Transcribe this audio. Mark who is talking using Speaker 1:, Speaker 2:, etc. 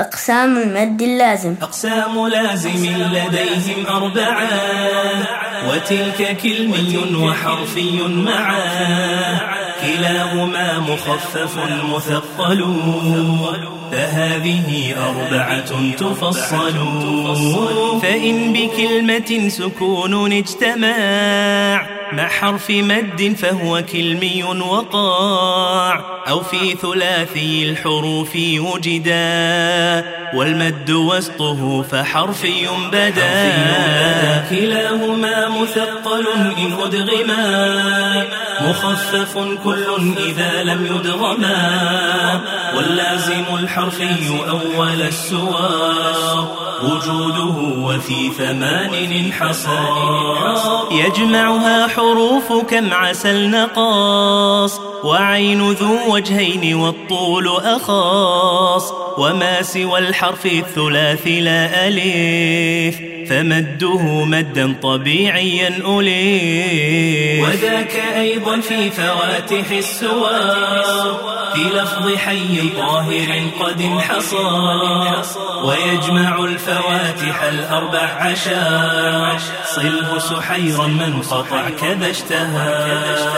Speaker 1: أقسام المد اللازم.
Speaker 2: أقسام لازم لديهم أربعة وتلك كلمي وحرفي معا. كلاهما مخفف مثقل. فهذه أربعة تفصل. فإن بكلمة سكون اجتماع مع حرف مد فهو كلمي وقاع. أو في ثلاثي الحروف وجدا والمد وسطه فحرفي بدا. كلاهما مثقل إن أدغما مخفف كل إذا لم يدغما واللازم الحرفي أول السوار وجوده وفي ثمان انحصر يجمعها حروف كم عسى نقاص وعين ذو وجهين والطول أخاص وما سوى الحرف الثلاث لا أليف فمده مدا طبيعيا أليف وذاك أيضا في فواتح السوار في لفظ حي طاهر قد انحصر ويجمع الفواتح الأربع عشر صله سحيرا من قطع كذا اشتهى.